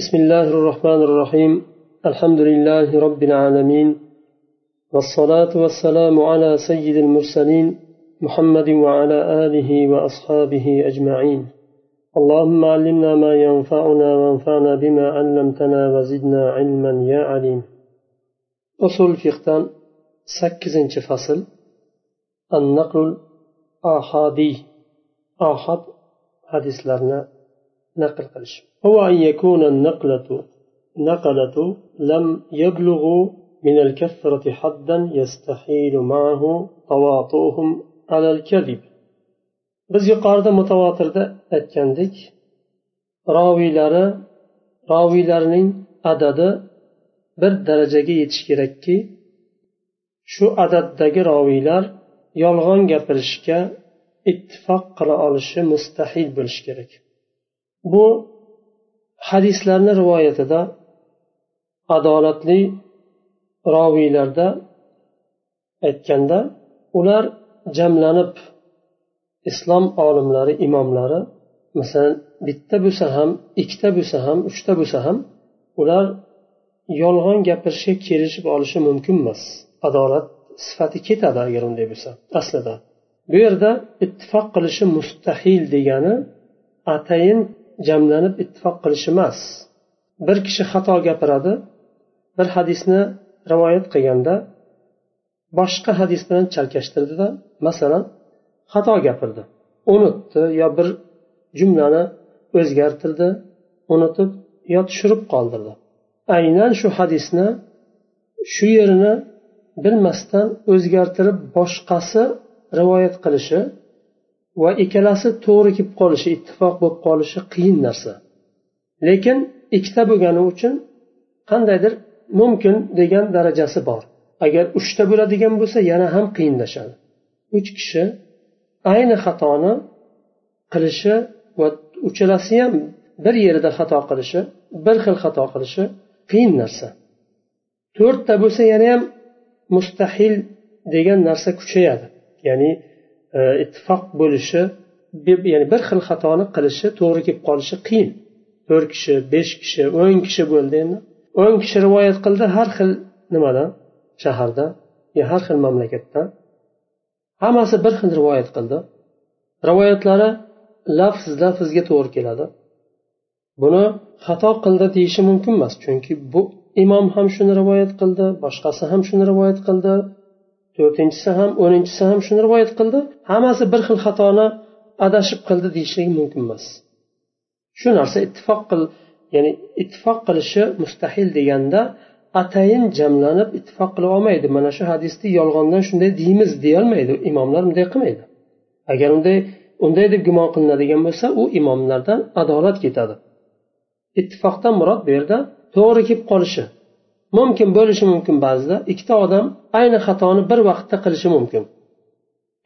بسم الله الرحمن الرحيم. الحمد لله رب العالمين. والصلاة والسلام على سيد المرسلين محمد وعلى آله وأصحابه أجمعين. اللهم علمنا ما ينفعنا وانفعنا بما علمتنا وزدنا علما يا عليم. أصول فقتان سكزنش فصل. النقل الآحادي. آحاد حديث لنا نقل قلش. هو أن يكون النقلة نقلة لم يبلغ من الكثرة حدا يستحيل معه تواطؤهم على الكذب biz yuqorida mutavotirda aytgandik roviylari roviylarning adadi bir darajaga yetishi kerakki shu adaddagi roviylar yolg'on gapirishga ittifoq qila olishi mustahil bo'lishi kerak bu hadislarni rivoyatida adolatli roviylarda aytganda ular jamlanib islom olimlari imomlari masalan bitta bo'lsa ham ikkita bo'lsa ham uchta bo'lsa ham ular yolg'on gapirishga kelishib olishi mumkin emas. Adolat sifati ketadi agar unday bo'lsa aslida. Bu yerda ittifoq qilishi mustahil degani atayin jamlanib ittifoq qilish emas. Bir kishi xato gapiradi bir hadisni rivoyat qilganda boshqa hadis bilan chalkashtirdida masalan xato gapirdi unutdi yo bir jumlani o'zgartirdi unutib yo tushirib qoldirdi. Aynan shu hadisni shu yerini bilmasdan o'zgartirib boshqasi rivoyat qilishi va ikkalasi to'g'ri kelib qolishi ittifoq bo'lib qolishi qiyin narsa. Lekin ikkita bo'lgani uchun qandaydir mumkin degan darajasi bor. Agar uchta bo'ladigan bo'lsa yana ham qiyinlashadi. Uch kishi ayni xatoni qilishi va uchalasi ham bir yerida xato qilishi bir xil xato qilishi qiyin narsa. To'rtta bo'lsa yana ham mustahil degan narsa kuchayadi. Ya'ni E, ittifoq bo'lishi ya'ni bir xil xatoni qilishi to'g'ri kelib qolishi qiyin. To'rt kishi besh kishi o'n kishi bo'ldi. Endi o'n kishi rivoyat qildi har xil nimadan? Shaharda har xil mamlakatdan hammasi bir xil rivoyat qildi. Rivoyatlari lafz lafzga to'g'ri keladi. Buni xato qildi deyishi mumkin emas chunki bu imom ham shuni rivoyat qildi boshqasi ham shuni rivoyat qildi. To'rtinchisi ham o'ninchisi ham shuni rivoyat qildi. Hammasi bir xil xatoni adashib qildi deyishligi mumkin emas. Shu narsa ittifoq qil ya'ni ittifoq qilishi mustahil deganda atayin jamlanib ittifoq qila olmaydi. Mana shu hadisni yolg'ondan shunday deymiz deyolmaydi. Imomlar unday qilmaydi. Agar unday unday deb gumon qilinadigan bo'lsa u imomlardan adolat ketadi. Ittifoqdan murod bu yerda to'g'ri kelib qolishi. mumkin bo'lishi mumkin ba'zida ikkita odam ayni xatoni bir vaqtda qilishi mumkin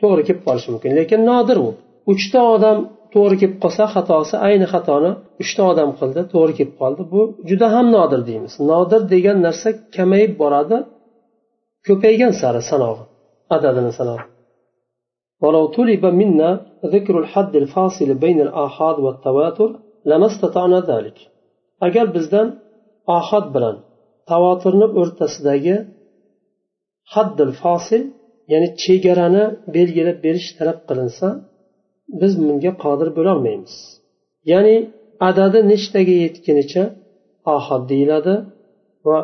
to'g'ri kelib qolishi mumkin lekin nodir u uchta odam to'g'ri kelib qolsa xatosi ayni xatoni uchta odam qildi to'g'ri kelib qoldi bu juda ham nodir deymiz nodir degan narsa kamayib boradi ko'paygan sari sanog'i adadini sanog'i ولو طلب منا ذكر الحد الفاصل بين الآحاد والتواتر لما استطعنا ذلك agar bizdan ohod bilan tavoturni o'rtasidagi haddil fosil ya'ni chegarani belgilab berish talab qilinsa biz bunga qodir bo'lolmaymiz. Ya'ni adadi nechtaga yetgunicha ohod deyiladi va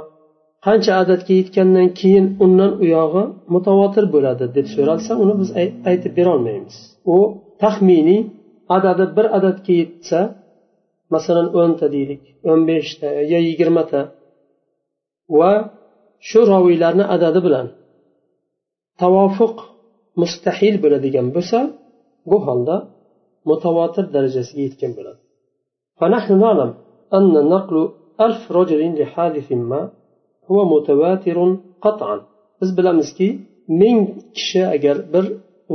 qancha adadga yetgandan keyin undan u yog'i mutavotir bo'ladi deb so'ralsa uni biz aytib berolmaymiz. U taxminiy adadi bir adadga yetsa masalan o'nta deylik o'n beshta yo yigirmata va shu roviylarni adadi bilan tavofuq mustahil bo'ladigan bo'lsa bu holda mutavotir darajasiga yetgan bo'ladi فنحن نعلم أن نقل ألف رجل لحادث ما هو متواتر قطعا biz bilamizki ming kishi agar bir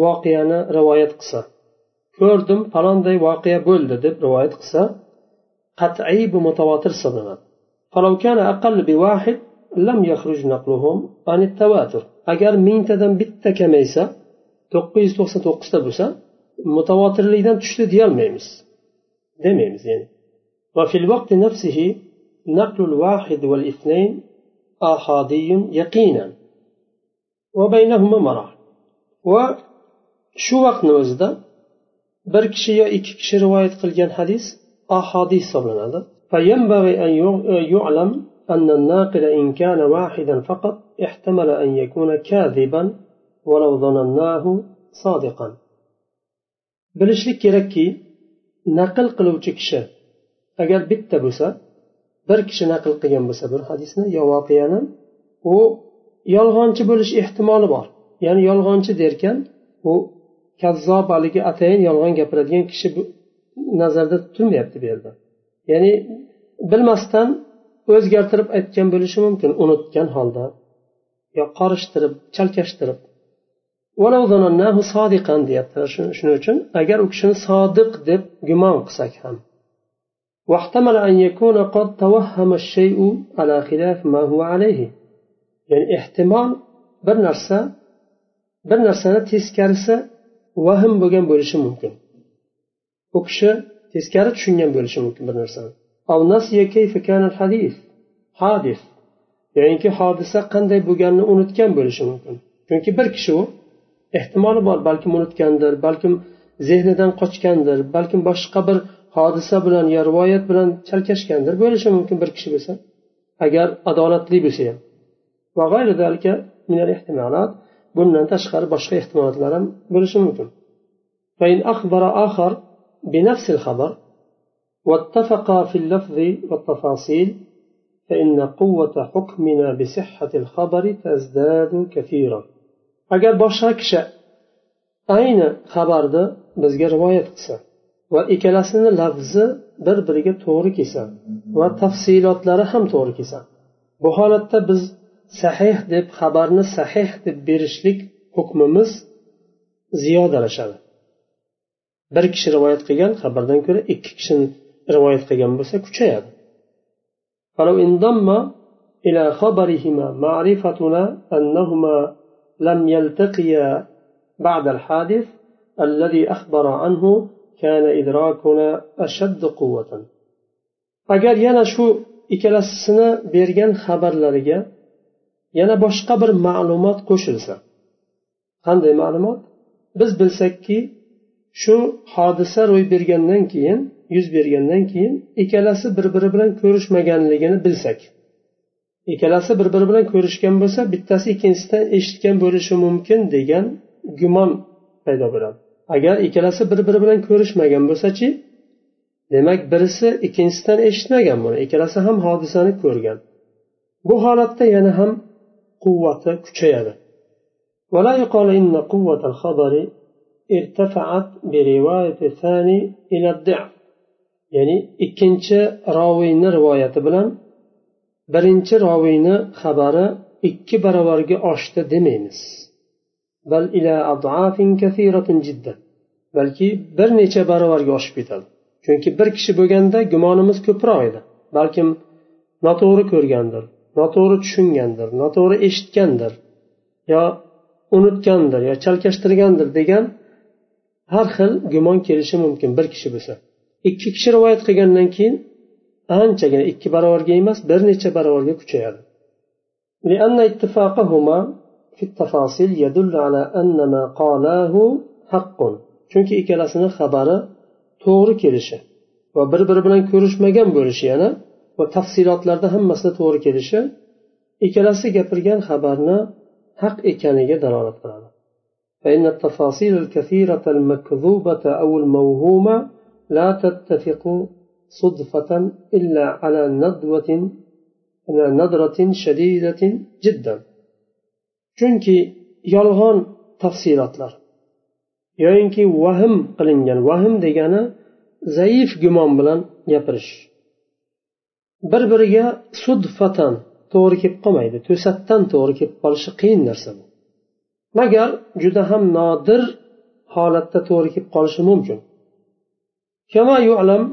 voqeani rivoyat qilsa ko'rdim falonday voqea bo'ldi deb rivoyat qilsa qat'iy bu mutavotir hisoblanadi فلو كان أقل بواحد لم يخرج نقلهم عن التواتر. أجر مين تدم بيتا كميسا توقيز توقسة توقسة بوسا متواتر ليدان تشتد يرميمس دميمس يعني. وفي الوقت نفسه نقل الواحد والاثنين أحادي يقينا. وبينهما مراحل. وشو وقت نوزده؟ بركشي يا إكشي رواية قلجان حديث أحادي صبرنا هذا. فينبغي أن يعلم أن الناقل إن كان واحدا فقط احتمل أن يكون كاذبا ولو ظنناه صادقا bilishlik kerakki naql qiluvchi kishi agar bitta bo'lsa bir kishi naql qilgan bo'lsa bir hadisni yo voqeani u yolg'onchi bo'lish ehtimoli bor ya'ni yolg'onchi derkan u kazzob haligi atayin yolg'on gapiradigan kishi nazarda tutilmayapti bu yerda ya'ni bilmasdan o'zgartirib aytgan bo'lishi mumkin unutgan holda. Yo qorishtirib chalkashtirib. Deyapti. Shuning uchun agar u kishini sodiq deb gumon qilsak ham. Ya'ni ehtimol bir narsa bir narsani teskarisi vahm bo'lgan bo'lishi mumkin. U kishi teskari tushungan bo'lishi mumkin bir narsani. Hadis ya'niki hodisa qanday bo'lganini unutgan bo'lishi mumkin. Chunki bir kishi u ehtimoli bor balkim unutgandir balkim zehnidan qochgandir balkim boshqa bir hodisa bilan yo rivoyat bilan chalkashgandir bo'lishi mumkin bir kishi bo'lsa agar adolatli bo'lsa ham. Bundan tashqari boshqa ehtimollar ham bo'lishi mumkin. بنفس الخبر واتفقا في اللفظ والتفاصيل فإن قوة حكمنا بصحة الخبر تزداد كثيرا agar boshqa kishi ayni xabarni bizga rivoyat qilsa va ikkalasini lafzi bir biriga to'g'ri kelsa va tafsilotlari ham to'g'ri kelsa bu holatda biz sahih deb xabarni sahih deb berishlik hukmimiz ziyodalashadi bir kishi rivoyat qilgan xabardan ko'ra ikki kishi rivoyat qilgan bo'lsa kuchayadi فلو انضم إلى خبرهما معرفتنا أنهما لم يلتقيا بعد الحادث الذي أخبر عنه كان إدراكنا أشد قوة agar yana shu ikkalasini bergan xabarlariga yana boshqa bir ma'lumot qo'shilsa qanday ma'lumot biz bilsakki shu hodisa ro'y bergandan keyin yuz bergandan keyin ikkalasi bir biri bilan ko'rishmaganligini bilsak. Ikkalasi bir biri bilan ko'rishgan bo'lsa bittasi ikkinchisidan eshitgan bo'lishi mumkin degan gumon paydo bo'ladi. Agar ikkalasi bir biri bilan ko'rishmagan bo'lsachi demak birisi ikkinchisidan eshitmagan buni ikkalasi ham hodisani ko'rgan. Bu holatda yana ham quvvati kuchayadi. ولا يقال إن قوة الخبر ارتفعت برواية الثاني إلى الضعف ya'ni ikkinchi roviyni rivoyati bilan birinchi roviyni xabari ikki barobarga oshdi demaymiz bal ila jiddan balki bir necha barobarga oshib ketadi chunki bir kishi bo'lganda gumonimiz ko'proq edi balkim noto'g'ri ko'rgandir noto'g'ri tushungandir noto'g'ri eshitgandir yo unutgandir yo chalkashtirgandir degan har xil gumon kelishi mumkin bir kishi bo'lsa ikki kishi rivoyat qilgandan keyin anchagina ikki barobarga emas bir necha barobarga kuchayadi لأن اتفاقهما في التفاصيل يدل على أن ما قالاه حق chunki ikkalasini xabari to'g'ri kelishi va bir biri bilan ko'rishmagan bo'lishi yana va tafsilotlarda hammasida to'g'ri kelishi ikkalasi gapirgan xabarni haq ekaniga dalolat qiladi فإن التفاصيل الكثيرة المكذوبة أو الموهومة لا تتفق صدفة إلا على ندوة نظرة شديدة جدا chunki yolg'on tafsilotlar yoyinki vahm qilingan vahm degani zaif gumon bilan gapirish bir biriga sudfatan to'g'ri kelib qolmaydi to'satdan to'g'ri kelib qolishi qiyin narsa bu magar juda ham nodir holatda to'g'ri kelib qolishi mumkin كما يعلم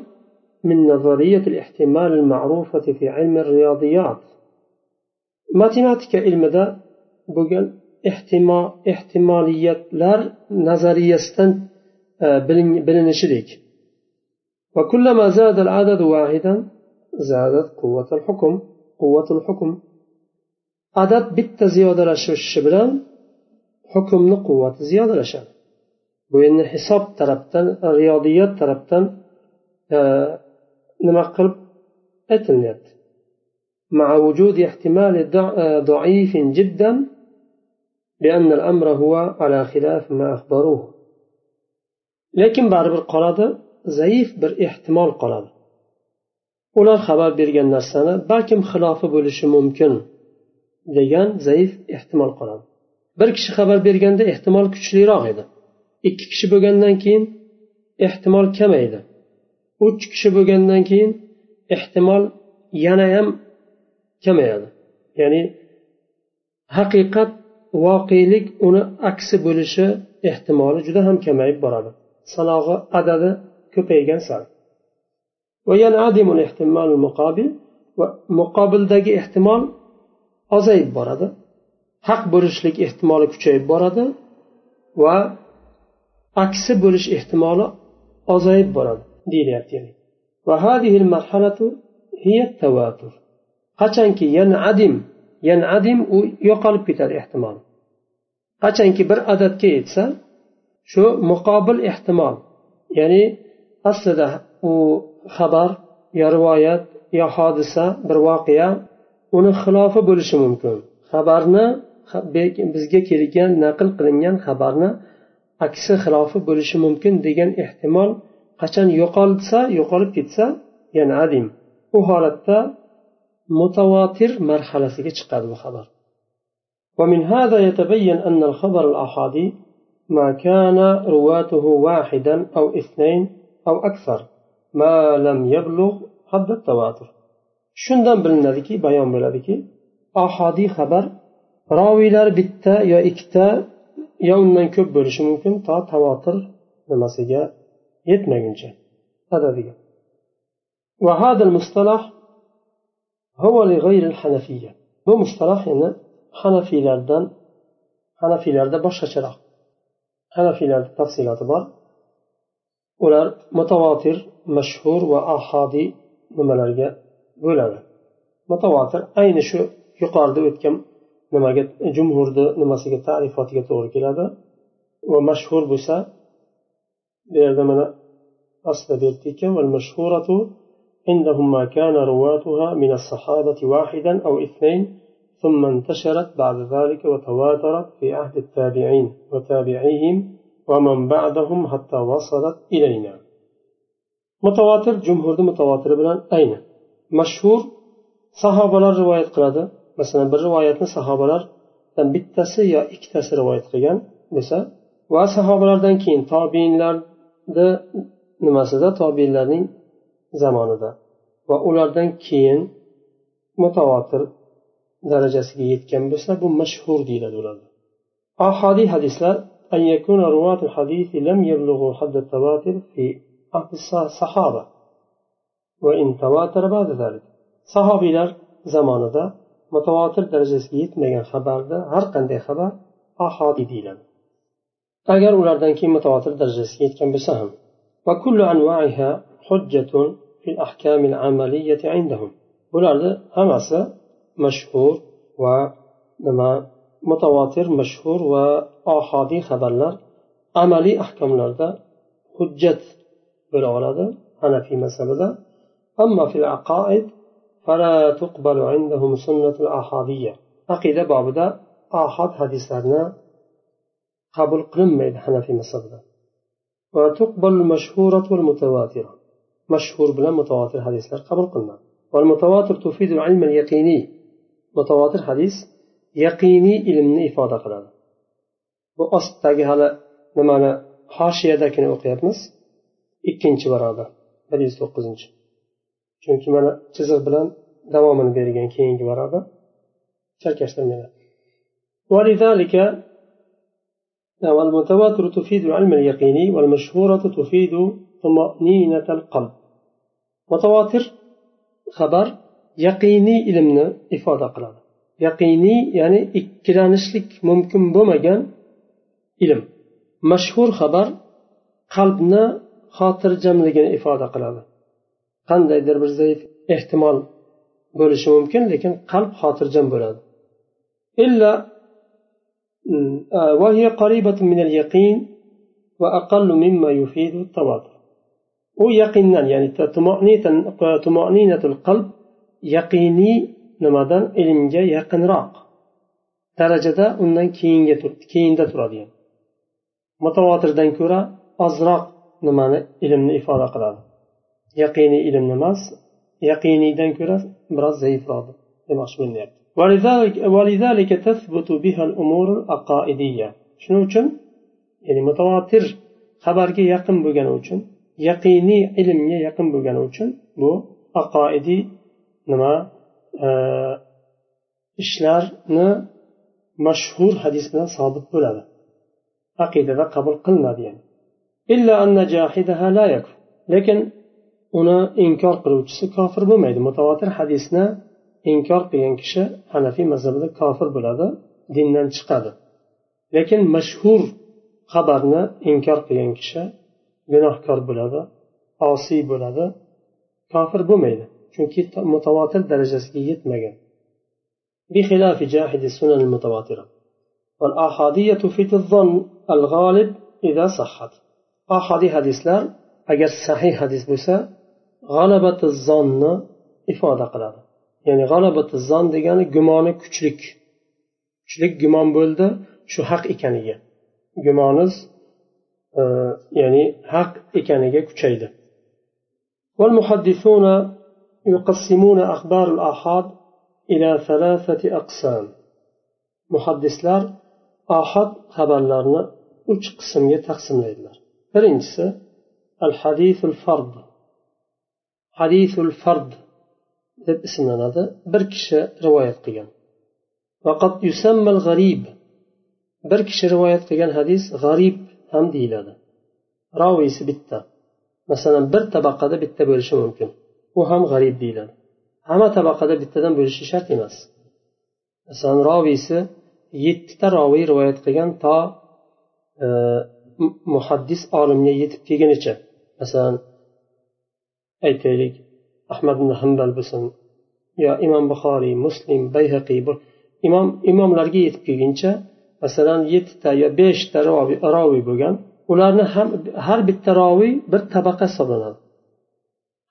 من نظرية الاحتمال المعروفة في علم الرياضيات matematika ilmida bo'lgan ehtimoliyatlar nazariyasidan bilinishilik وكلما زاد العدد واحدا زادت قوة الحكم قوة الحكم adad bitta ziyodalashishi bilan hukmni quvvati ziyodalashadi bu endi hisob tarafdan riyodiyat tarafdan nima qilib aytilyapti مع وجود احتمال ضعيف جدا بأن الأمر هو على خلاف ما أخبروه lekin baribir qoladi zaif bir ehtimol qoladi ular xabar bergan narsani balkim xilofi bo'lishi mumkin degan zaif ehtimol qoladi bir kishi xabar berganda ehtimol kuchliroq edi. Ikki kishi bo'lgandan keyin ehtimol kamaydi uch kishi bo'lgandan keyin ehtimol yanayam kamayadi. Ya'ni haqiqat voqelik uni aksi bo'lishi ehtimoli juda ham kamayib boradi. Sanog'i adadi ko'paygan sari muqobildagi ehtimol ozayib boradi. Haq bo'lishlik ehtimoli kuchayib boradi va aksi bo'lish ehtimoli ozayib boradi deyilyapti qachonki yanadim yanadim u yo'qolib ketadi ehtimol. Qachonki bir adadga yetsa shu muqobil ehtimol ya'ni aslida u xabar yo rivoyat yo hodisa bir voqea uni xilofi bo'lishi mumkin. Xabarni bizga kelgan naql qilingan xabarni aksi xilofi bo'lishi mumkin degan ehtimol qachon yo'qolsa yo'qolib ketsa yana adim u holatda mutavotir marhalasiga chiqadi bu xabar ومن هذا يتبين أن الخبر الأحادي ما كان رواته واحدا أو اثنين أو أكثر ما لم يبلغ حد التواتر shundan bilinadiki bayon bo'ladiki ahodiy xabar roviylar bitta yo ikkita yo undan ko'p bo'lishi mumkin to tavotir nimasiga yetmaguncha adadiga وهذا المصطلح هو لغير الحنفية bu mustalah yana hanafiylardan hanafiylarda boshqacharoq hanafiylarda tafsiloti bor ular mutavotir mashhur va ahodiy nimalarga bo'ladi mutavotir ayni shu yuqorida o'tgan nimaga jumhurni nimasiga tarifotiga to'g'ri keladi va mashhur bo'lsa bu yerda mana aslida berdi ekan عندهم ما كان رواتها من الصحابة واحدا أو اثنين ثم انتشرت بعد ذلك وتواترت في عهد التابعين وتابعيهم ومن بعدهم حتى وصلت إلينا. متواتر جمهور متواتر بلان أين؟ مشهور sahobalar rivoyat qiladi masalan bir rivoyatni sahobalardan bittasi yo ikkitasi rivoyat qilgan bo'lsa va sahobalardan keyin tobeinlarni nimasida tobeinlarning zamonida va ulardan keyin mutavotir darajasiga yetgan bo'lsa bu mashhur deyiladi ularda ahodiy hadislar أن يكون رواة الحديث لم يبلغوا حد التواتر في عهد الصحابة وإن تواتر بعد ذلك sahobiylar zamonida متواتر درجة سيت نجن خبر ده هر قند خبر أحادي ديلم أجر أولادن كي متواتر درجة سيت كم بسهم وكل أنواعها حجة في الأحكام العملية عندهم. أولاد همسة مشهور و نما متواتر مشهور و أحادي خبرلر عملي أحكاملر ده حجة بالأولاد أنا في مسألة ده أما في العقائد فلا تقبل عندهم سنة الأحادية عقيدة بابدا أحد حديثنا قبل قلم ميد حنفي مصدر وتقبل المشهورة والمتواترة مشهور بلا متواتر حديثنا قبل قلنا والمتواتر تفيد العلم اليقيني متواتر حديث يقيني علم إفادة قلنا وأصدقها لما نحاشي ذاكنا وقيابنس إكينش برادة 59 chunki mana chiziq bilan davomini bergan keyingi baroda chalkashtirmaydi ولذلك والمتواتر تفيد العلم اليقيني والمشهورة تفيد طمأنينة القلب متواتر خبر يقيني ilmni ifoda qiladi yaqiniy ya'ni ikkilanishlik mumkin bo'lmagan ilm mashhur xabar qalbni xotirjamligini ifoda qiladi qandaydir bir zaif ehtimol bo'lishi mumkin lekin qalb xotirjam bo'ladi إلا وهي قريبة من اليقين وأقل مما يفيد التواتر u yaqindan ya'ni tumoninatul qalb yaqiniy nimadan ilmga yaqinroq darajada undan keyinga keyinda turadi mutavotirdan ko'ra ozroq nimani ilmni ifoda qiladi Yaqiniy ilmni emas yaqiniydan ko'ra biroz zaifroq demoqchi bo'lyapti ولذلك تثبت بها الأمور العقائدية shuning uchun ya'ni mutavotir xabarga yaqin bo'lgani uchun yaqiniy ilmga yaqin bo'lgani uchun bu aqoidiy nima ishlarni mashhur hadis bilan sobit bo'ladi aqidada qabul qilinadi lekin uni inkor qiluvchisi kofir bo'lmaydi mutavotir hadisni inkor qilgan kishi hanafiy mazhabida kofir bo'ladi dindan chiqadi lekin mashhur xabarni inkor qilgan kishi gunohkor bo'ladi osiy bo'ladi kofir bo'lmaydi chunki mutavotir darajasiga yetmagan بخلاف جاحد السنن المتواترة والآحادية في الظن الغالب إذا صحت آحادي حديثلار أجر صحيح حديث بوسا غلبة الظن إفادة قلادة ya'ni g'alabati zon degani gumoni kuchlik kuchlik gumon bo'ldi shu haq ekaniga gumoniz e, ya'ni haq ekaniga kuchaydi والمحدثون يقسمون أخبار الآحاد إلى ثلاثة أقسام muhaddislar ahad xabarlarni uch qismga taqsimlaydilar birinchisi al hadisul fard Hadisul fard deb ismlanadi. Bir kishi rivoyat qilgan. Vaqat yusammal g'arib. Bir kishi rivoyat qilgan hadis g'arib ham deyiladi. Roviysi bitta. Masalan bir tabaqada bitta bo'lishi mumkin. U ham g'arib deyiladi. Hamma tabaqada bittadan bo'lishi shart emas. Masalan roviysi yettita roviy rivoyat qilgan to e, muhaddis olimga yetib kelgunicha. Masalan aytaylik. Ahmad ibn hambal bo'lsin yo imom buxoriy muslim bayhaqiy imom imomlarga yetib kelguncha masalan yettita yo beshta roviy bo'lgan ularni ham har bitta roviy bir tabaqa hisoblanadi.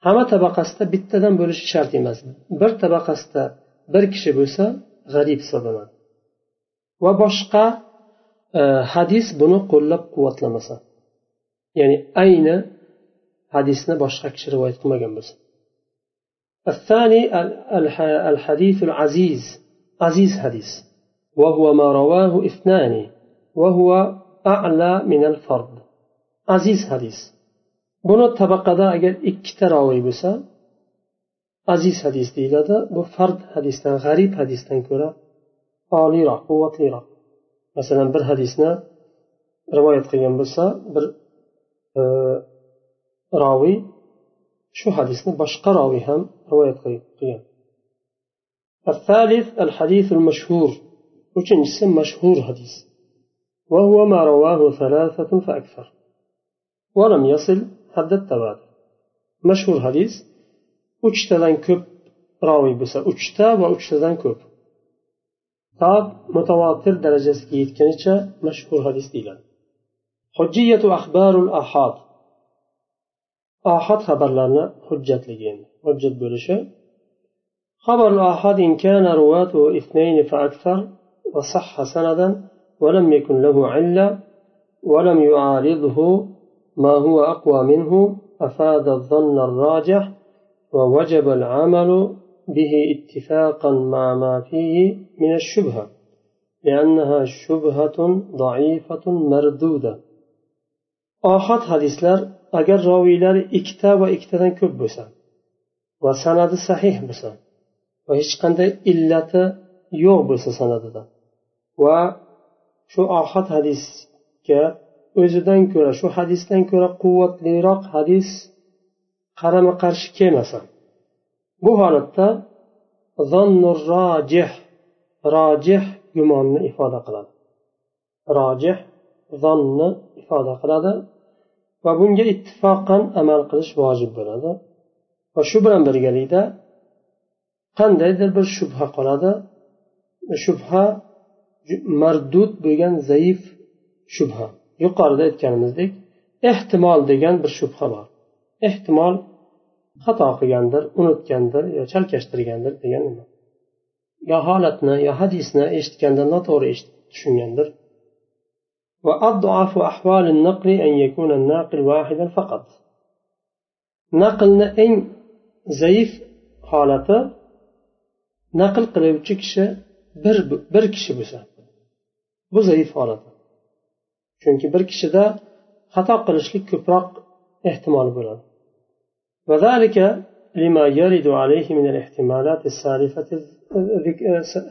Hamma tabaqasida bittadan bo'lishi shart emas. Bir tabaqasida bir kishi bo'lsa g'arib hisoblanadi. Va boshqa e, hadis buni qo'llab quvvatlamasa ya'ni ayni hadisni boshqa kishi rivoyat qilmagan bo'lsa الثاني الحديث العزيز عزيز حديث وهو ما رواه اثنان وهو أعلى من الفرد عزيز حديث buni tabaqada agar ikkita roviy bo'lsa aziz hadis deyiladi bu fard hadisdan g'arib hadisdan ko'ra oliyroq quvvatliroq masalan bir hadisni rivoyat qilgan bo'lsa bir e, roviy shu hadisni boshqa roviy ham rivoyat qilgan الثالث الحديث المشهور uchinchisi mashhur hadis وهو ما رواه ثلاثة فأكثر ولم يصل حد التواتر مشهور حديث uchtadan ko'p roviy bo'lsa uchta va uchtadan ko'p to mutavotir darajasiga yetgunicha mashhur hadis deyiladi hujjiyatu axbarul ahod ohad xabarlarni hujjatligi hujjat bo'lishi خبر الآحاد إن كان رواته اثنين فأكثر وصح سندا ولم يكن له علة ولم يعارضه ما هو أقوى منه أفاد الظن الراجح ووجب العمل به اتفاقا مع ما فيه من الشبهة لأنها شبهة ضعيفة مردودة آحاد حديثلر agar roviylari ikkita va ikkitadan ko'p bo'lsa va sanadi sahih bo'lsa va hech qanday illati yo'q bo'lsa sanadida va shu ohad hadisga o'zidan ko'ra shu hadisdan ko'ra quvvatliroq hadis qarama qarshi kelmasa bu holatda rojih rojih gumonni ifoda qiladi. Rojih zonni ifoda qiladi. Va bunga ittifoqan amal qilish vojib bo'ladi. Va shu bilan birgalikda qandaydir bir shubha qoladi. Shubha mardud bo'lgan zaif shubha. Yuqorida aytganimizdek ehtimol degan bir shubha bor. Ehtimol xato qilgandir unutgandir yo chalkashtirgandir degan nima yo holatni yo hadisni eshitganda noto'g'ri tushungandir. وأضعف أحوال النقل أن يكون الناقل واحدا فقط نقلنا إن زيف حالته نقل qiluvchi kishi bir bir kishi bo'lsa bu zaif holat chunki bir kishida xato qilishlik ko'proq ehtimoli bo'ladi وذلك لما يرد عليه من الاحتمالات السالفة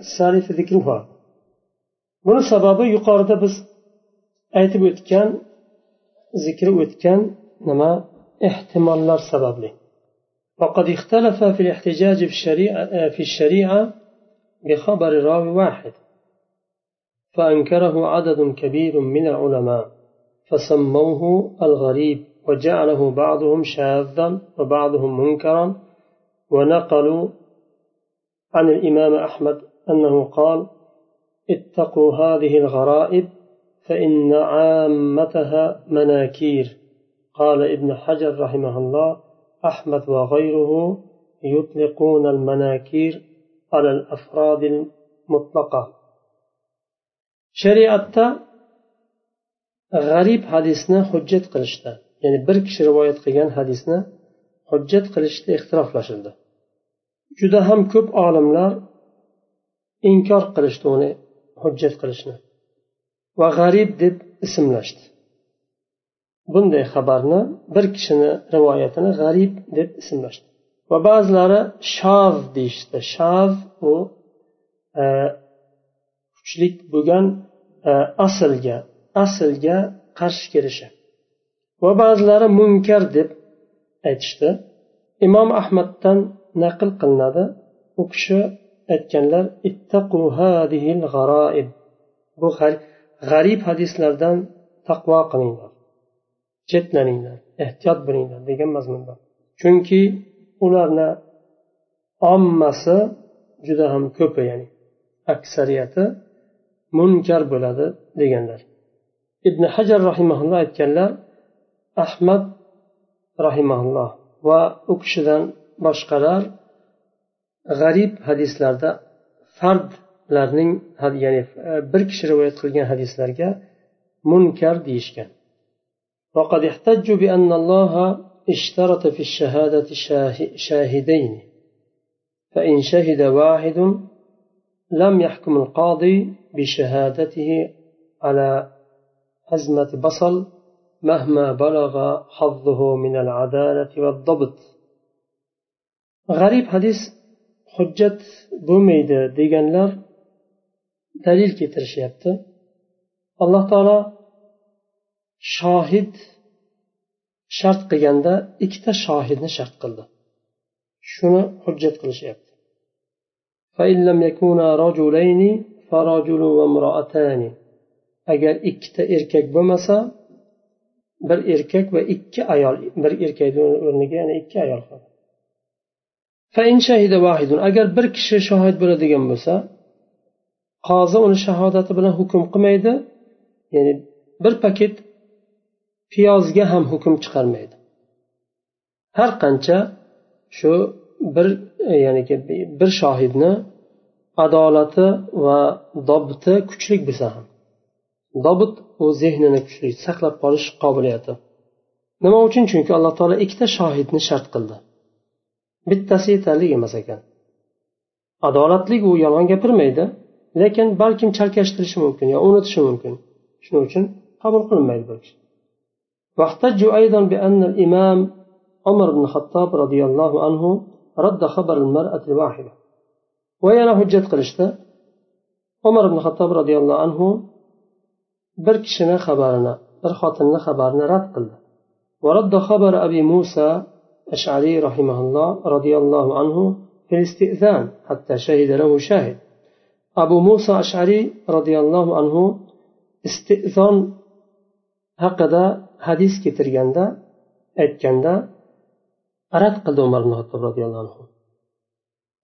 السالف ذكرها buni sababi yuqorida biz aytib o'tgan zikri o'tgan nima? Ehtimollar sababli. وقد اختلف في الاحتجاج في الشريعة, في الشريعة بخبر راوي واحد فأنكره عدد كبير من العلماء فسموه الغريب وجعله بعضهم شاذا وبعضهم منكرا ونقلوا عن الإمام أحمد أنه قال اتقوا هذه الغرائب فإن عامتها مناكير. قال ابن حجر رحمه الله أحمد وغيره يطلقون المناكير على الأفراد المطلقة. شريعة غريب حديثنا حجة قلشتا يعني بركش رواية قيان حديثنا حجة قلشتا اختراف لشلدة juda ham ko'p olimlar inkor qilishdi uni hujjat qilishni va g'arib deb ismlashdi. Bunday xabarni bir kishini rivoyatini g'arib deb ismlashdi. Va ba'zilari shav deyishdi. Shav u e, kuchlik bo'lgan e, aslga aslga qarshi kelishi. Va ba'zilari munkar deb aytishdi. Imom ahmaddan naql qilinadi. U kishi aytganlar bu g'arib hadislardan taqvo qilinglar. Chetlaninglar ehtiyot bo'linglar degan mazmunda chunki ularni ommasi juda ham ko'pi ya'ni aksariyati munkar bo'ladi deganlar. Ibn hajar rahimaulloh aytganlar ahmad rahimaulloh va u kishidan boshqalar g'arib hadislarda fard fardlarning ya'ni bir kishi rivoyat qilgan hadislarga munkar deyishgan. وقد احتجوا بأن الله اشترط في الشهادة شاهدين فإن شهد واحد لم يحكم القاضي بشهادته على أزمة بصل مهما بلغ حظه من العدالة والضبط غريب حديث hujjat bo'lmaydi deganlar dalil keltirishyapti. Alloh taolo shohid shart qilganda ikkita shohidni shart qildi. Shuni hujjat qilishyapti. Agar ikkita erkak bo'lmasa bir erkak va ikki ayol bir erkakni o'rniga yana ikki ayol agar bir kishi shohid bo'ladigan bo'lsa qozi uni shahodati bilan hukm qilmaydi. Ya'ni bir paket piyozga ham hukm chiqarmaydi. Har qancha shu bir e, ya'ni bir shohidni adolati va dobiti kuchli bo'lsa ham dobit u zehnini kuchli saqlab qolish qobiliyati. Nima uchun? Chunki alloh taolo ikkita shohidni shart qildi. Bittasi yetarli emas ekan. Adolatlik u yolg'on gapirmaydi. Lekin balkim chalkashtirishi mumkin yo unutishi mumkin. Shuning uchun qabul qilinmaydi bu kishi. واحتجوا أيضا بأن الإمام عمر بن الخطاب رضي الله عنه رد خبر المرأة الواحدة. ويانا حجة قلشته عمر بن الخطاب رضي الله عنه bir kishini xabarini bir xotinni xabarini rad qildi ورد خبر أبي موسى أشعري رحمه الله رضي الله عنه في الاستئذان حتى شهد له شاهد. abu muso ashariy roziyallohu anhu istezon haqida hadis keltirganda aytganda rad qildi umar ibn hattob roziyallohu anhu.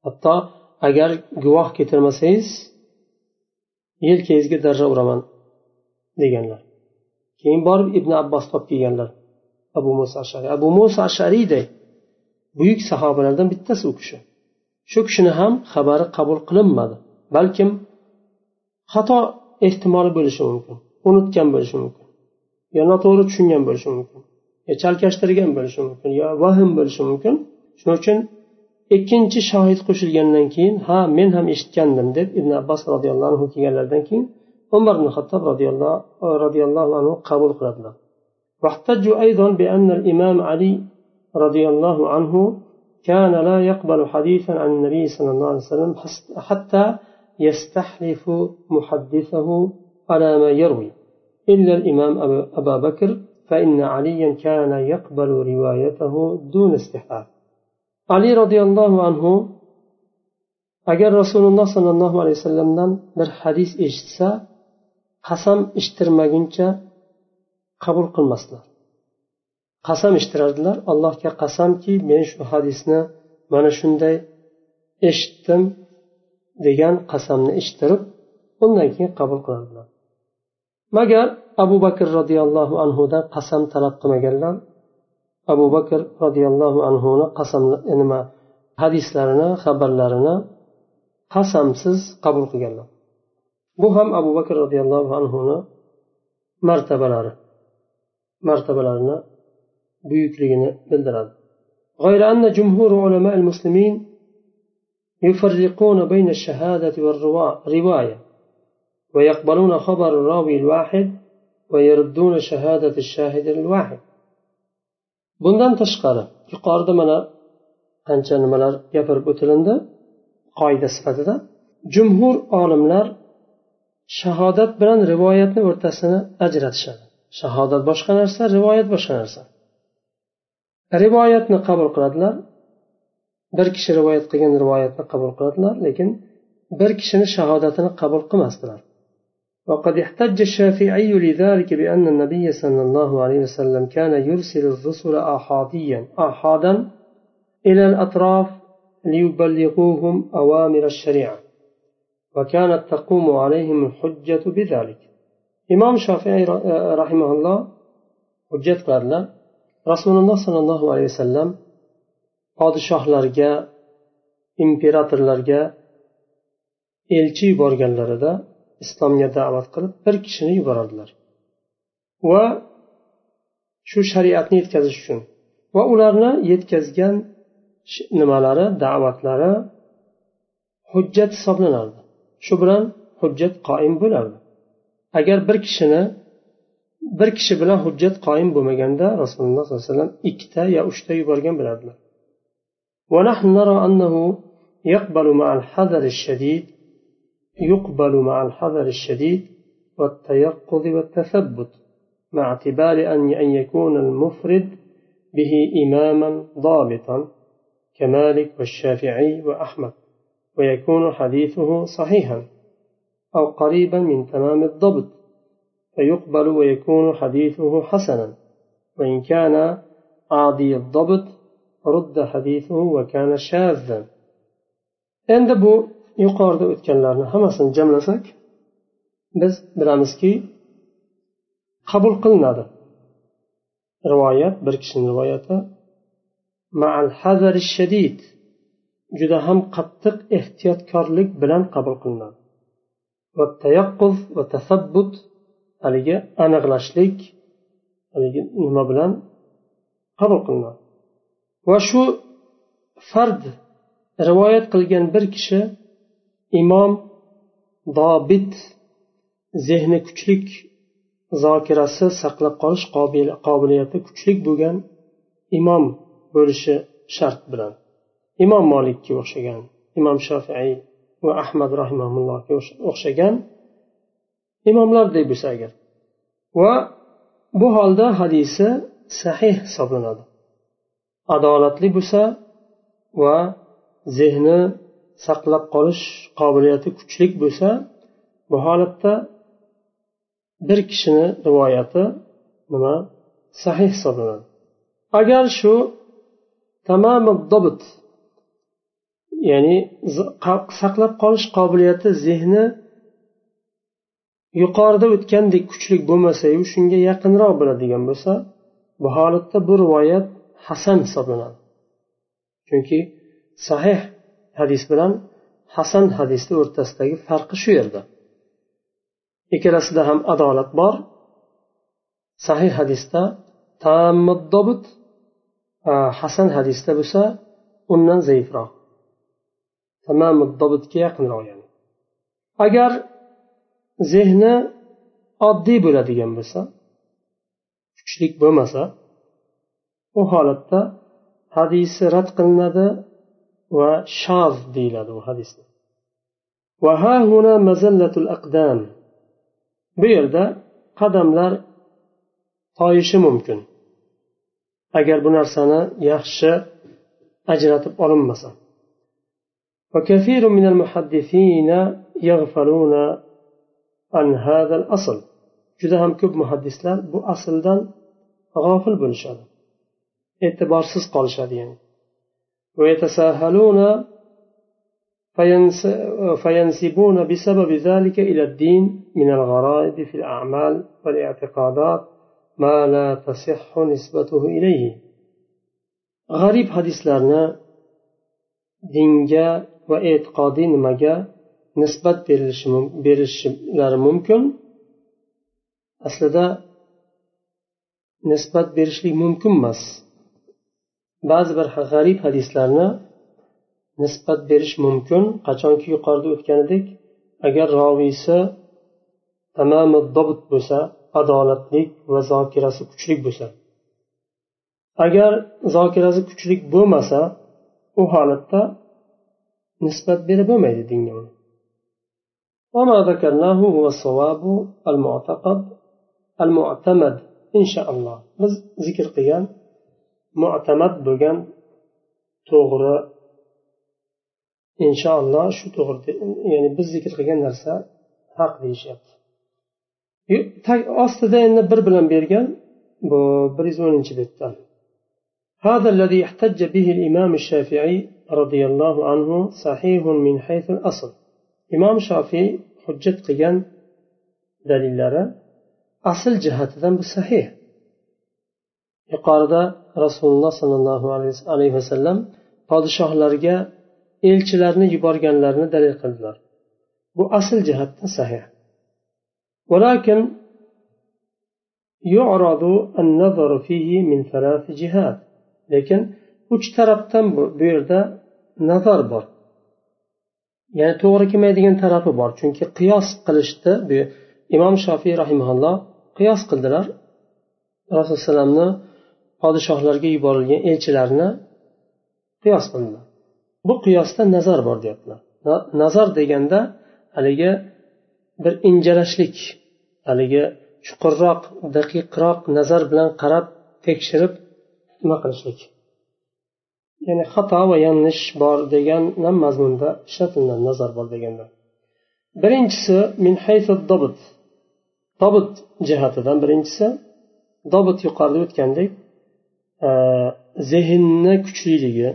Hatto agar guvoh keltirmasangiz yelkangizga darra uraman deganlar. Keyin borib ibn abbos topib kelganlar abu muso ashariy abu muso ashariyday buyuk sahobalardan bittasi u kishi. Shu kishini ham xabari qabul qilinmadi. balkim xato ehtimoli bo'lishi mumkin unutgan bo'lishi mumkin yo noto'g'ri tushungan bo'lishi mumkin yo chalkashtirgan bo'lishi mumkin yo vahm bo'lishi mumkin shuning uchun ikkinchi shohid qo'shilgandan keyin ha men ham eshitgandim deb ibn abbos roziyallohu anhu kelganlaridan keyin umar ibn xattob roziyallohu anhu qabul qiladilar واحتجوا أيضا بأن الإمام علي رضي الله عنه كان لا يقبل حديثا عن النبي صلى الله عليه وسلم حتى يستحلف محدثه على ما يروي إلا الإمام أبا بكر فإن عليا كان يقبل روايته دون استحلال علي رضي الله عنه agar rasululloh sollallohu alayhi vasallamdan bir hadis eshitsa qasam ishtirmaguncha qabul qilmasdilar qasam ishtirardilar allohga qasamki men shu hadisni mana shunday eshitdim degan qasamni eshittirib undan keyin qabul qiladilar magar abu bakr roziyallohu anhudan qasam talab qilmaganlar abu bakr roziyallohu anhuni qasam nima hadislarini xabarlarini qasamsiz qabul qilganlar bu ham abu bakr roziyallohu anhuni martabalari martabalarini buyukligini bildiradi غير أن جمهور علماء المسلمين يفرقون بين الشهادة والرواية ويقبلون خبر الراوي الواحد ويردون شهادة الشاهد الواحد bundan tashqari yuqorida mana qancha nimalar gapirib o'tilindi qoida sifatida jumhur olimlar shahodat bilan rivoyatni o'rtasini ajratishadi shahodat boshqa narsa rivoyat boshqa narsa rivoyatni qabul qiladilar bir kishi rivoyat qilgan rivoyatni qabul qiladilar lekin bir kishini shahodatini qabul qilmasdilar. وقد احتج الشافعي لذلك بأن النبي صلى الله عليه وسلم كان يرسل الرسل أحاديا أحادا إلى الأطراف ليبلغوهم أوامر الشريعة. وكانت تقوم عليهم الحجة بذلك. إمام شافعي رحمه الله حجة قال رسول الله صلى الله عليه وسلم podshohlarga imperatorlarga elchi yuborganlarida islomga da'vat qilib bir kishini yuborardilar va shu shariatni yetkazish uchun. Va ularni yetkazgan nimalari da'vatlari hujjat hisoblanardi. Shu bilan hujjat qoim bo'lardi. Agar bir kishini bir kishi bilan hujjat qoim bo'lmaganda rasululloh sollallohu alayhi vasallam ikkita yo uchta yuborgan bo'lardilar. ونحن نرى أنه يقبل مع الحذر الشديد يقبل مع الحذر الشديد والتيقظ والتثبت مع اعتبار أن يكون المفرد به إماما ضابطا كمالك والشافعي وأحمد ويكون حديثه صحيحا أو قريبا من تمام الضبط فيقبل ويكون حديثه حسنا وإن كان عادي الضبط endi bu yuqorida o'tganlarni hammasini jamlasak biz bilamizki qabul qilinadi rivoyat bir kishini rivoyati ma'al hazari shadid juda ham qattiq ehtiyotkorlik bilan qabul qilinadi va tayaqquz va tasabbut haligi aniqlashlik haligi nima bilan qabul qilinadi va shu fard rivoyat qilgan bir kishi imom dobit zehni kuchlik zokirasi saqlab qolish qobiliyati kuchlik bo'lgan imom bo'lishi shart bilan. Imom molikka o'xshagan imom shofiiy va ahmad rahimaullohga o'xshagan imomlarday bo'lsa agar. Va bu holda hadisi sahih hisoblanadi. Adolatli bo'lsa va zehni saqlab qolish qobiliyati kuchli bo'lsa bu holatda bir kishini rivoyati nima? Sahih hisoblanadi. Agar shu tamomi dobit ya'ni saqlab qolish qobiliyati zehni yuqorida o'tgandek kuchli bo'lmasayu shunga yaqinroq bo'ladigan bo'lsa bu holatda bu rivoyat hasan hisoblanadi chunki sahih hadis bilan hasan hadisni o'rtasidagi farqi shu yerda. Ikkalasida ham adolat bor. Sahih hadisda tamuddobut hasan hadisda bo'lsa undan zaifroq. Tamamuddobutga yaqinroq yani. Agar zehni oddiy bo'ladigan bo'lsa kuchlik bo'lmasa u holatda hadisi rad qilinadi va shoz deyiladi u hadisni bu yerda qadamlar toyishi mumkin agar bu narsani yaxshi ajratib olinmasa وكثير من المحدثين يغفلون عن هذا الأصل juda ham ko'p muhaddislar bu asldan g'ofil bo'lishadi e'tiborsiz qolishadi yani ويتساهلون فينسبون بسبب ذلك إلى الدين من الغرائب في الأعمال والاعتقادات ما لا تصح نسبته إليه غريب حديثlarni dinga va e'tiqodiy nimaga nisbat berishlari mumkin aslida nisbat berishlik mumkin emas ba'zi bir g'arib hadislarni nisbat berish mumkin qachonki yuqorida o'tganidek agar roviysi bo'lsa adolatlik va zokirasi kuchli bo'lsa agar zokirasi kuchli bo'lmasa u holatda nisbat berib bo'lmaydi dinga uni وما ذكرناه هو الصواب المعتقد المعتمد إن شاء الله biz zikr qilgan mu'tamad bo'lgan to'g'ri inshaalloh shu to'g'ri ya'ni biz zikr qilgan narsa haq deyishyapti ostida endi bir bilan bergan bu bir yuz o'ninchi betdan هذا الذي احتج به الإمام الشافعي رضي الله عنه صحيح من حيث الأصل إمام شافعي حجة قيان دليل أصل جهة ذنب صحيح yuqorida rasululloh sollallohu alayhi vasallam podshohlarga elchilarni yuborganlarini dalil qildilar bu asl jihatdan sahih ولكن يعرض النظر فيه من ثلاث جهات lekin uch tarafdan bu yerda nazar bor ya'ni to'g'ri kelmaydigan tarafi bor chunki qiyos qilishdi bu imom shofiy rahimaulloh qiyos qildilar rasululloh alayhivasallamni podshohlarga yuborilgan elchilarni qiyos qildilar bu qiyosda nazar bor deyaptilar. Nazar deganda haligi bir injalashlik haligi chuqurroq daqiqroq nazar bilan qarab tekshirib nima qilishlik. Ya'ni xato va yanlish bor degan mazmunda ishlatiladi nazar bor deganda. Birinchisi min dobit. Dobit jihatidan birinchisi dobit yuqorida o'tgandek zehnni kuchliligi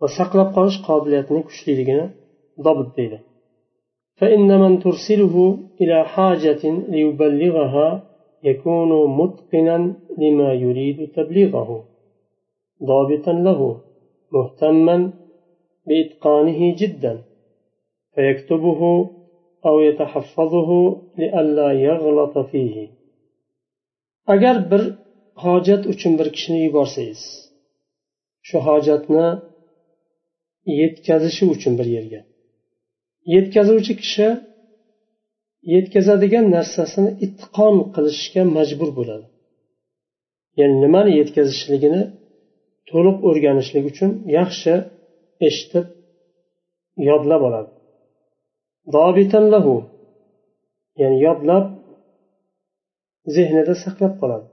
va saqlab qolish qobiliyatining kuchliligini dobit deydi. فإن من ترسله إلى حاجة ليبلغها يكون متقنا لما يريد تبليغه ضابطا له مهتما بإتقانه جدا فيكتبه أو يتحفظه لئلا يغلط فيه أجر بر hojat uchun bir kishini yuborsangiz shu hojatni yetkazishi uchun bir yerga. Yetkazuvchi kishi yetkazadigan narsasini ittiqon qilishga majbur bo'ladi. Ya'ni nimani yetkazishligini to'liq o'rganishlik uchun yaxshi eshitib yodlab oladi. Ya'ni yodlab zehnida saqlab qoladi.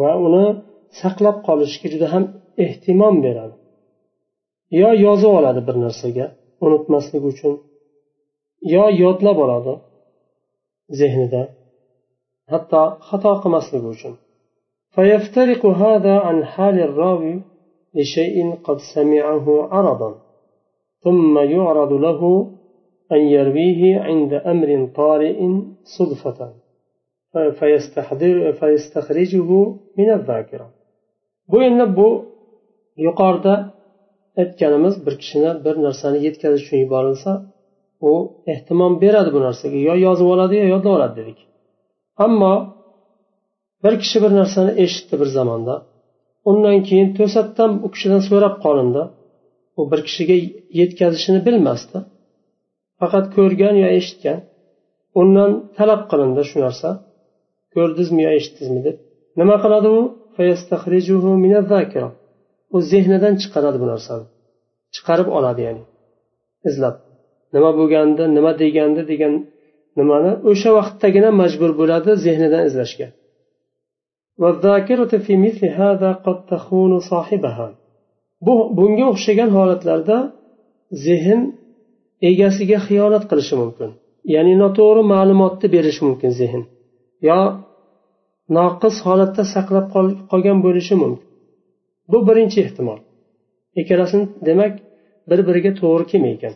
Va uni saqlab qolishga juda ham ehtimom beradi yo yozib oladi bir narsaga unutmaslik uchun yo yodlab oladi zehnida hatto xato qilmasligi uchun فيفترق هذا عن حال الراوي لشيء قد سمعه عرضا ثم يعرض له أن يرويه عند أمر طارئ صدفة bu endi bu yuqorida aytganimiz bir kishini bir narsani yetkazish uchun yuborilsa u ehtimom beradi bu narsaga. Yo yozib oladi yo yodlab oladi dedik. Ammo bir kishi bir narsani eshitdi bir zamonda undan keyin to'satdan u kishidan so'rab qolindi. U bir kishiga yetkazishini bilmasdi. Faqat ko'rgan yo eshitgan. Undan talab qilindi shu narsa. Ko'rdizmi yo eshitdizmi deb. Nima qiladi u? U zehnidan chiqaradi bu narsani. Chiqarib oladi ya'ni. Izlab. Nima bo'lgandi nima degandi degan nimani o'sha vaqtdagina majbur bo'ladi zehnidan izlashga. Bu bunga o'xshagan holatlarda zehn egasiga xiyonat qilishi mumkin. Ya'ni noto'g'ri ma'lumotni berishi mumkin zehn. Yo noqis holatda saqlab qolgan bo'lishi mumkin. Bu birinchi ehtimol. Ikkalasini demak bir biriga to'g'ri kelmaydi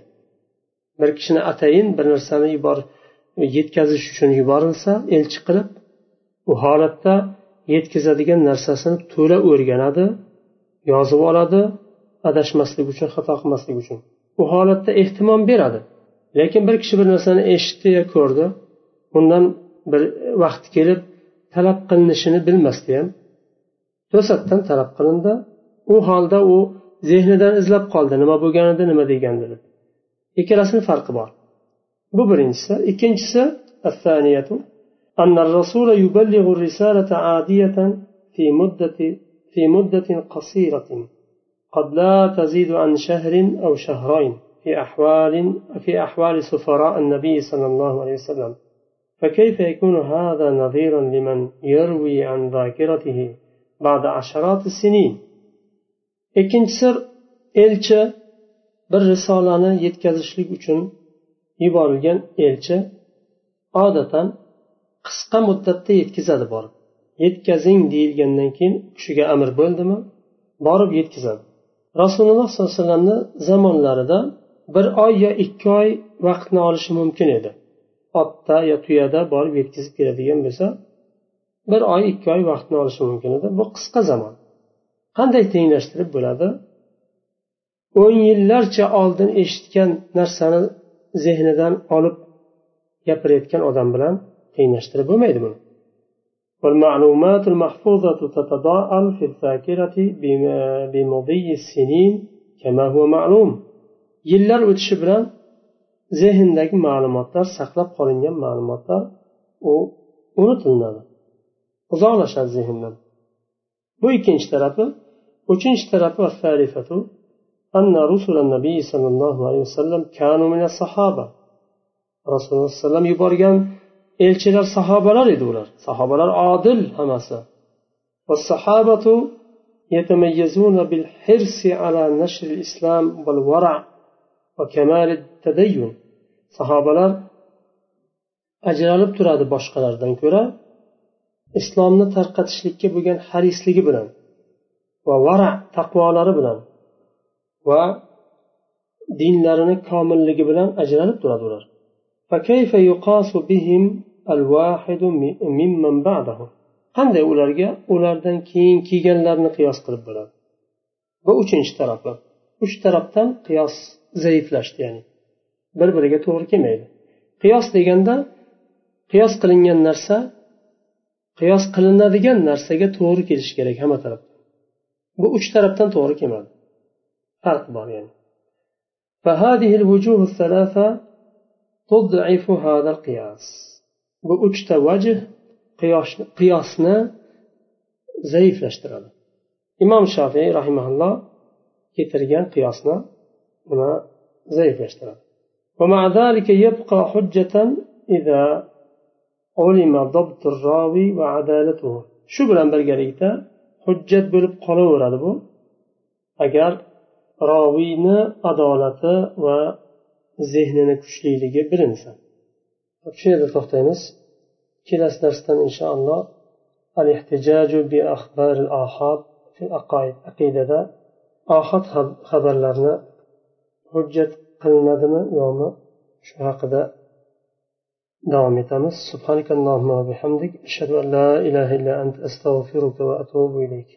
bir kishini atayin bir narsani yubor yetkazish uchun yuborilsa elchi qilib u holatda yetkazadigan narsasini to'la o'rganadi yozib oladi adashmaslik uchun xato qilmaslik uchun. U holatda ehtimom beradi. Lekin bir kishi bir narsani eshitdi yo ko'rdi undan bir vaqt kelib talab qilinishini bilmasdi ham to'satdan talab qilindi u holda u zehnidan izlab qoldi nima bo'lgan edi nima degandi deb ikkalasini farqi bor bu birinchisi ikkinchisi أن الرسول يبلغ الرسالة عادية في مدة في مدة قصيرة قد لا تزيد عن شهر أو شهرين في أحوال في أحوال سفراء النبي صلى الله عليه وسلم فكيف يكون هذا نظيرا لمن يروي عن ذاكرته بعد عشرات السنين ikkinchisi elchi bir risolani yetkazishlik uchun yuborilgan elchi odatan qisqa muddatda yetkazadi borib yetkazing deyilgandan keyin kishiga amr bo'ldimi borib yetkazadi rasululloh sollallohu alayhi vasallamni zamonlarida bir oy yo ikki oy vaqtni olishi mumkin edi otda yo tuyada borib yetkazib keladigan bo'lsa bir oy ikki oy vaqtni olishi mumkin edi bu qisqa zamon qanday tenglashtirib bo'ladi o'n yillarcha oldin eshitgan narsani zehnidan olib gapirayotgan odam bilan tenglashtirib bo'lmaydi buni والمعلومات المحفوظة تتضاءل في الذاكرة بمضي السنين كما هو معلوم yillar o'tishi bilan zehndagi ma'lumotlar saqlab qolingan ma'lumotlar u unutilinadi uzoqlashadi zehndan bu ikkinchi tarafi uchinchi tarafi أن رسل النبي صلى الله عليه وسلم كانوا من الصحابة rasululloh alayhi vasallam yuborgan elchilar sahobalar edi ular sahobalar odil hammasi والصحابة يتميزون بالحرص على نشر الإسلام والورع وكمال التدين sahobalar ajralib turadi boshqalardan ko'ra. Islomni tarqatishlikka bo'lgan harisligi bilan va vara taqvolari bilan va dinlarini komilligi bilan ajralib turadi ular. Qanday ularga? Ulardan keyin kelganlarni qiyos qilib bo'ladi. Bu uchinchi tarafi uch tarafdan qiyos zaiflashdi ya'ni bir biriga to'g'ri kelmaydi qiyos deganda qiyos qilingan narsa qiyos qilinadigan narsaga to'g'ri kelishi kerak hamma taraf bu uch tarafdan to'g'ri kelmadi farq bor ya'ni فهذه الوجوه الثلاثة تضعف هذا القياس bu uchta vajh qiyosni zaiflashtiradi imom shofiy rahimaulloh keltirgan qiyosni uni zaiflashtiradi ومع ذلك يبقى حجة إذا علم ضبط الراوي وعدالته shu bilan birgalikda hujjat bo'lib qolaveradi bu agar roviyni adolati va zehnini kuchliligi bilinsa shu yerda to'xtaymiz kelasi darsdan inshaalloh الاحتجاج بأخبار الآحاد في العقائد عقيدة ohad xabarlarni hujjat qilinadimi yo'qmi shu haqida davom etamiz. Subhanakallohumma bihamdik. Ashhadu an la ilaha illa ant astag'firuka va atubu ilayk.